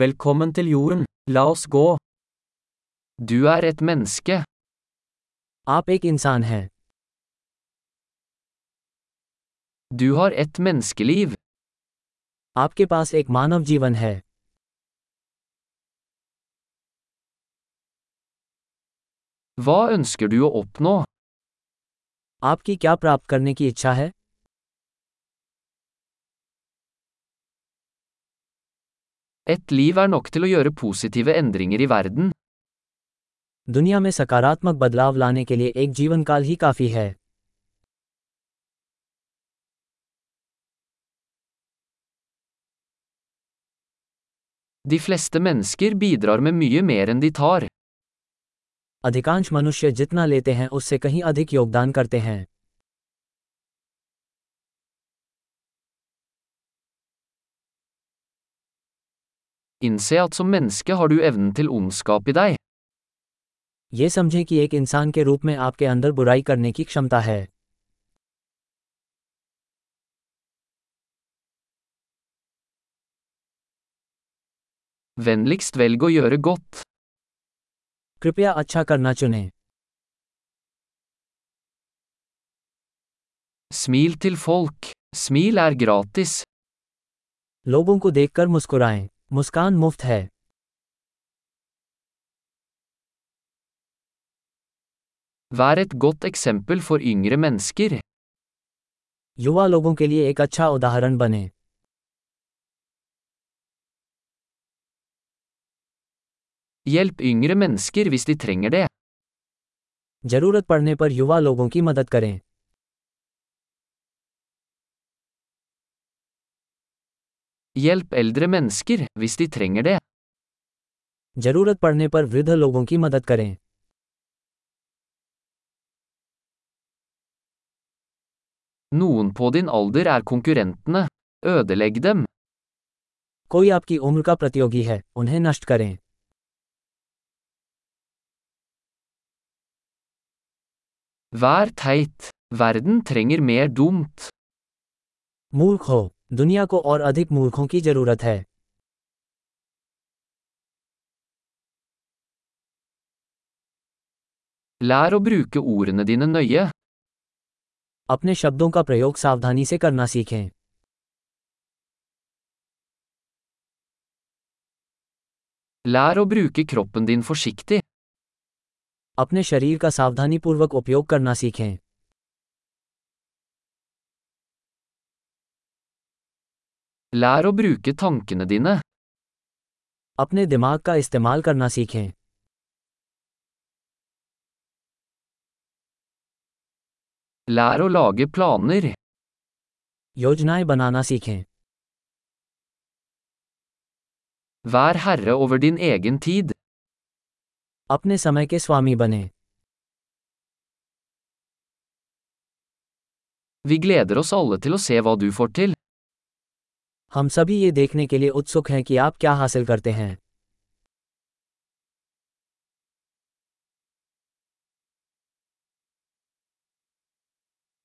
Velkommen til jorden, la oss gå. Du er et menneske. आप एक इंसान हैं Du har et menneskeliv. आपके पास एक मानव जीवन है Hva ønsker du å oppnå? आपकी क्या प्राप्त करने की इच्छा है Et liv er nok til å gjøre positive endringer i verden. दुनिया में सकारात्मक बदलाव लाने के लिए एक जीवन काल ही काफ़ी है De fleste mennesker bidrar med mye mer enn de tar. अधिकांश मनुष्य जितना लेते हैं उससे कहीं अधिक योगदान करते हैं Innse at som menneske har du evnen til ondskap i deg. ये समझें कि एक इंसान के रूप में आपके अंदर बुराई करने की क्षमता है Vennligst velg å gjøre godt. कृपया अच्छा करना चुनें Smil til folk. Smil er gratis. लोगों को देखकर मुस्कुराएँ मुस्कान मुफ़्त है Vær et godt eksempel for yngre mennesker. युवा लोगों के लिए एक अच्छा उदाहरण बने Hjelp yngre mennesker hvis de trenger det. ज़रूरत पड़ने पर युवा लोगों की मदद करें Hjelp eldre mennesker hvis de trenger det. ज़रूरत पड़ने पर वृद्ध लोगों की मदद करें Noen på din alder er konkurrentene. Ødelegg dem. कोई आपकी उम्र का प्रतियोगी है उन्हें नष्ट करें Vær teit. Verden trenger mer dumt. मूर्ख हो दुनिया को और अधिक मूर्खों की ज़रूरत है Lær å bruke ordene dine nøye. अपने शब्दों का प्रयोग सावधानी से करना सीखें Lær å bruke kroppen din forsiktig. अपने शरीर का सावधानीपूर्वक उपयोग करना सीखें Lær å bruke tankene dine. अपने दिमाग का इस्तेमाल करना सीखें Lær å lage planer. योजनाएं बनाना सीखें Vær herre over din egen tid. अपने समय के स्वामी बने Vi gleder oss alle til å se hva du får til. हम सभी ये देखने के लिए उत्सुक हैं कि आप क्या हासिल करते हैं।